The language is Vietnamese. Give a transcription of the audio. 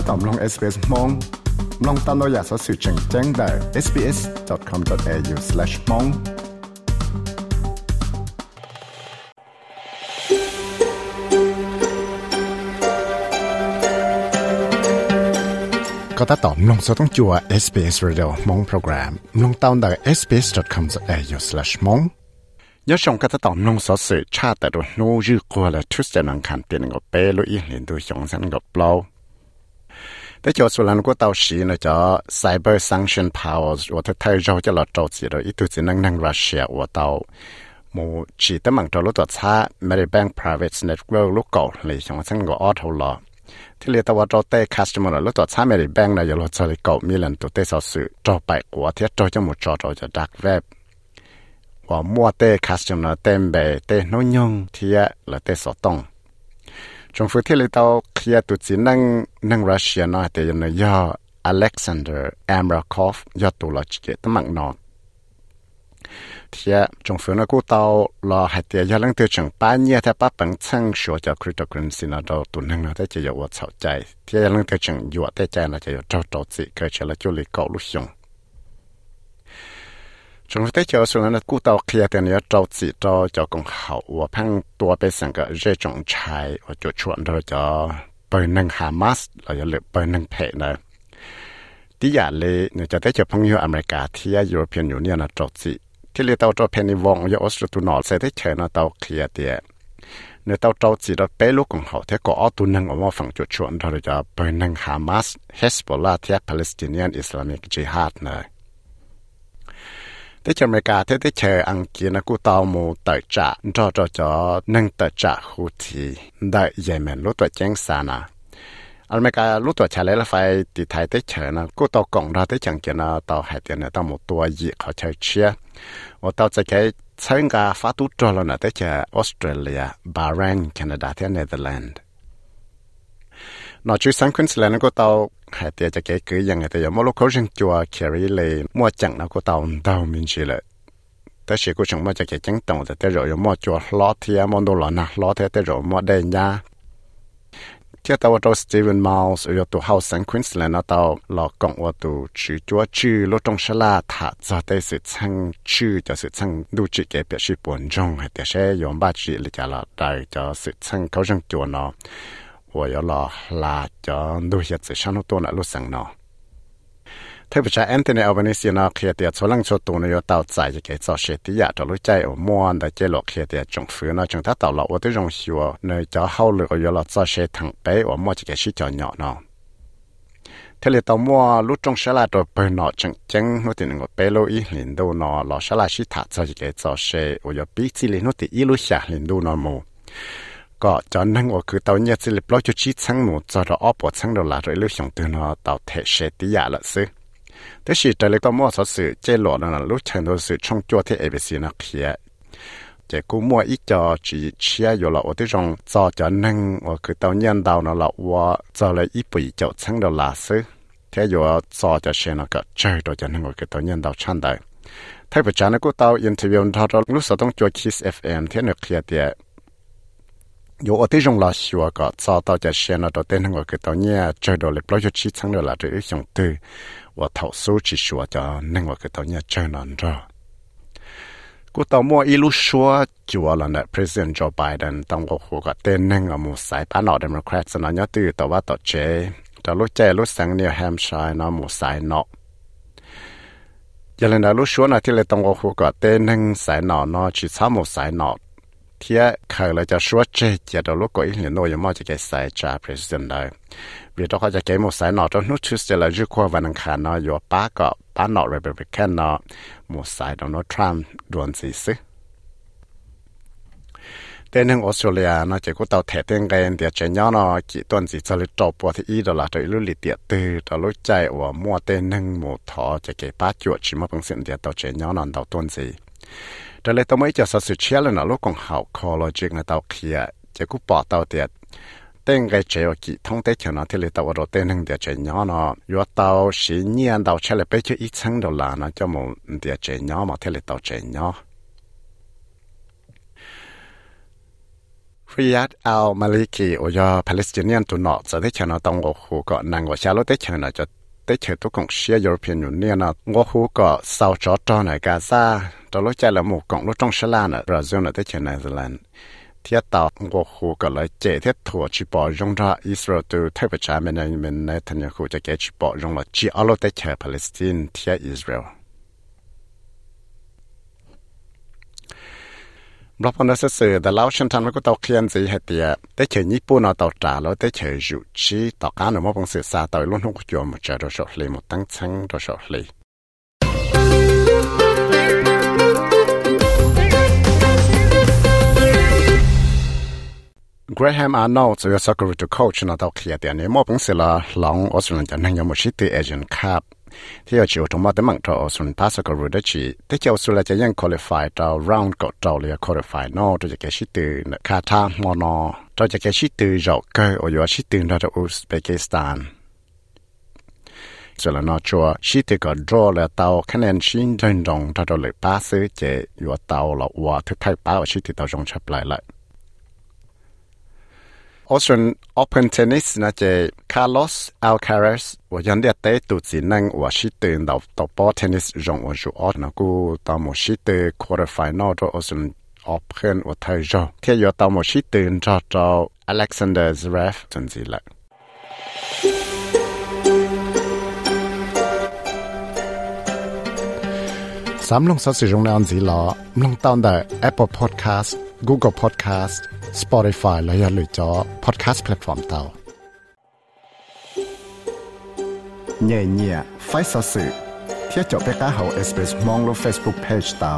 ถ้าตอมลง SBS มองลองตามเราอยากสอสื่อแจ้งแจ้งได้ sbs.com.au/mong ก็ถ้าตอมลงสต้องจัว SBS Radio มองโปรแกรมลงตามได้ sbs.com.au/mong ยศงก็จะตอมลงสอสื่อชาติแต่ดูนู้ยืกลัวและทุสจะนังคันเตียนกับเปลุอีเห็นดูยองสันกับเปล่า แต่จอส่วนนั้นก็เตาสีนะจ๊ะ cyber sanction powers ว่าถ้าไทยเราจะหลอดจอดสิเราอีตัวจีนั่งนั่งรัสเซียว่าเตามูจีตั้งมังจอรู้ตัวช้า Medibank Private Network ลูกเก่าเลยชงสังก็ออทหลอที่เรียกว่าจอเต้ customer รู้ตัวช้า Medibank นะอย่าหลอดจะเลยเก่ามีหลังตัวเต้สอสื่อจอไปกว่าเที่จอจะหมูจอจอจะดักเว็บว่ามัวเต้ customer เต็มเบเต้น้อยยงที่ละเต้สอต้อง trong phụ thế tao kia tụ chỉ năng năng Russia nó thì nó do Alexander Amrakov do tụ là chỉ cái mạng nó thì trong phụ nó cũng tao là hai tiền do lăng tiêu chẳng ba nhia thì ba bằng sang số cho cryptocurrency nó đâu tụ năng nó thế chỉ có vật sầu chạy thì lăng tiêu chẳng dựa thế chạy là chỉ có trâu trâu chỉ cái chỉ là chú lý cậu lúc dùng จงได้เจอส่วนนั้นกู้เตาเคลียกัเนี้ยเจ้าจีเจ้าเจ้ากงเขาว่าพังตัวไปสังก์เรื่องชายว่าจุชวนเราจะเปิดนังฮามาสเราจะเลือกเปิดนังเพนะที่อย่างนี้เนี่ยจะได้เจอพังยูอเมริกาที่ยุโรปียนอยู่เนี่ยนะเจ้าจีที่เรียกเตาจะาเพนิวงยออสเตรตุนอลใส่ได้เจอนะเตาเคลียเดียเนี่ยเตาเจ้าจีเราไปลูกของเขาที่ก็อาตันังออกาฝั่งจุดชวนเราจะเปิดนังฮามาสเฮสบอลาที่ปาเลสไตน์อิสลามิกจิฮัดเนี่ย thế cho mấy cả, thế thế chờ ăn kia nó cũng tao mù tờ trả. Cho cho cho, nâng tờ trả hụ thì đợi vậy mà lúc tuổi chén xa nà. Anh mấy cả lúc tuổi trả lấy là phải thì thấy thế chờ nó cũng tao cộng ra thế chẳng kia nó tao hai tiền nó tao một tua gì khó chơi chia. Và tao sẽ cái sáng cả phát tu trò là thế chờ Australia, Bahrain, Canada, thế Netherlands nó chú sáng khuyên là nó có tàu hai, tia cho cái cứ yang e người ta có mỗi lúc có riêng carry lệ mua chẳng nó có tàu tàu mình chỉ lệ ta chỉ của chúng mà cho cái chẳng tàu thì ta rồi có mua chùa lót thì em muốn đồ lợn à lót thì ta rồi mua đây nha thế tao tao Stephen Miles ở tụ hậu sáng Queensland tao lọ cộng ở tụ chữ chúa chữ lô trong sá la thả ra đây sự chăng chữ cho sự chăng đủ chữ cái biệt sự buồn trong hai thế sẽ yếm ba chữ là cho là đại cho sự chăng cao răng nó 我要老拉叫路些子上路多那路上呢。特别是 Anthony Albanese 呢，佢哋做冷做多呢要到在一个做些啲呀，就路在我摸的这落佢哋政府呢，政他到了我都容许我呢就好了，我要了做些糖杯，我摸这个是叫鸟呢。thế là tao mua lúc trong xe là đồ bơi nọ chân chân nó thì nó bé lô ý liền đâu nó lọ xe là chỉ thả cho cái cho xe ở giờ biết chỉ liền nó thì ý lúc xả liền đâu nó mù ก็จะนั่งว่าคือตอนนี้สิลิปล้อจุชีชั้งหนูจะรออปวดชั้งเราละเลยเลือกส่งตัวเนาะตาวเทเชติยาละสิแต่สิแต่เลยก็มั่วสสื่อเจหลอนั่นลูกชายตัวสื่อช่องจัวที่เอเบซีนักเขียเจกูมั่วอีจอจีเชียอยู่ ละว่าที่จงจอจะนั่งว่าคือตอนนี้ดาวนั่นละว่าจะเลยอีปุยเจ้าชั้งเราละสิแค่อยู่จอจะเชนก็เจอตัวจะนั่งว่าคือตอนนี้ดาวชั้นได้ถ้าไปจานักกูตาวอินเทอร์วิวทอดลูกสาวต้องจัวคิสเอฟเอ็มที่นักเขียเดีย 有我对用老习我个找到在线了，到等我给到你追到了，不就起床了啦，这一想对我投诉只说叫能我给到你追难着。กูต่อ มัวอีลูชัวจัวแล้วนะ President Joe Biden ต้องก็หัวก็เต้นนึงอ่ะมูสายป้านอเดโมแครตสนานยตื่นแต่ว่าต่อเจแต่ลูกเจลูกสังนิวแฮมชัยนะมูสายนอกยังเลยนะลูกชัวนะที่เลยต้องก็หัวก็เต้นนึงสายนอเนาะชีช้ามูสายนอก thế khởi là cho số chế chỉ đầu lúc có ý liền nội mà chỉ cái sai cha president đây vì đó họ chỉ cái một sai nọ trong nút chút là rước qua văn khả nó có ba cái ba nọ republican nó một sai đó nó trump đuổi gì chứ tên hàng Australia nó chỉ có tàu thẻ tên cái anh tiệt chơi nhau nó chỉ tuần chỉ cho lịch trộp vào thì ý đó là tới lúc lịch tiệt từ đó lúc chạy và mua tên hàng một thọ chỉ cái ba chuột chỉ mà bằng xin tiệt tàu chơi nhau nó tàu tuần gì แต่เลยต้องไม่จะสัสุเชียลนะลูกของเขาคอโลจิกนะเตาเคียจะกูปอเตาเตียดเต้งไกเจียวกี่ท่องเตเขียนะที่เลยตาวรเต็นหนึ่งเดียเจียนยอนะยัวเตาสีเนียนเตาเชลเปเชื่ออีชั้งเดลานะจะมองเดียเจียนยอมาที่เลยเตาเจียนยอริยัดอัลมาลิกีโอยาปาเลสไตน์ยนตุนอจะได้เชนะต้องโอ้โหก็นางว่าชาลได้เชนะจะ tới chở tôi cũng xia European Union nè ngô hú có sau chó cho này cả ra đó lúc chạy là một cộng lúc trong Sri Lanka Brazil là tới chở New Zealand เทียต่อวัวคูก็เลยเจเทียถั่วชิปอรงรออิสราเอลเทปชาเมนเมนในทันยาคูจะแกชิปอรงรอจีอัลโลเตเชอร์ปาเลสไตน์เทียอิสราเอล บล็อกพนัสเสือแต่เล่าฉันทำแล้วก็เตาเคียนสีให้เตียแต่เฉยญี่ปุ่นเอาเตาจ่าแล้วแต่เฉยอยู่ชี้ต่อการหนูมอบังสือซาต่อยลุ่นหกจอมจะโดชเลยหมดตั้งชั้งโดชเลยกรแฮมอาร์โนจะเป็นสกุลตัวโค้ชนะเตาเคียเตียนี่มอบังสือละหลังออสเตรเลียนั่งยามชิติเอเจนต์ครับ thì ở chiều trong mắt tới mạng trò xuân pass cái rồi đó chỉ tới chiều xuân là chỉ ยัง qualify trao round cột trao là qualify nó. Cho cái sĩ từ Kata tha mò nó. Cho cái từ rậu cơ ở giữa sĩ từ ra ở Uzbekistan. Cho là nó cho sĩ từ có draw là tàu khả năng sĩ rừng rộng cho đó lực pass chế giữa tàu là hòa thức thay báo sĩ từ tàu rộng chấp lại lại. Australian Open Tennis na che Carlos Alcaraz wa yan dia te tu chi nang wa shi te ndaw to tennis jong wa ju ot na ku ta mo shi te quarter final to Australian Open wa thai jo ke yo ta mo Alexander Zverev chen zi la Samlung sa si jong Apple Podcast. Google Podcast、Spotify และอย่าลืมจอ Podcast Platform เตาเนี่ยเนี่ยไฟสื่อเที่ยวจบไปก้าเขา SBS มองลง Facebook Page เตา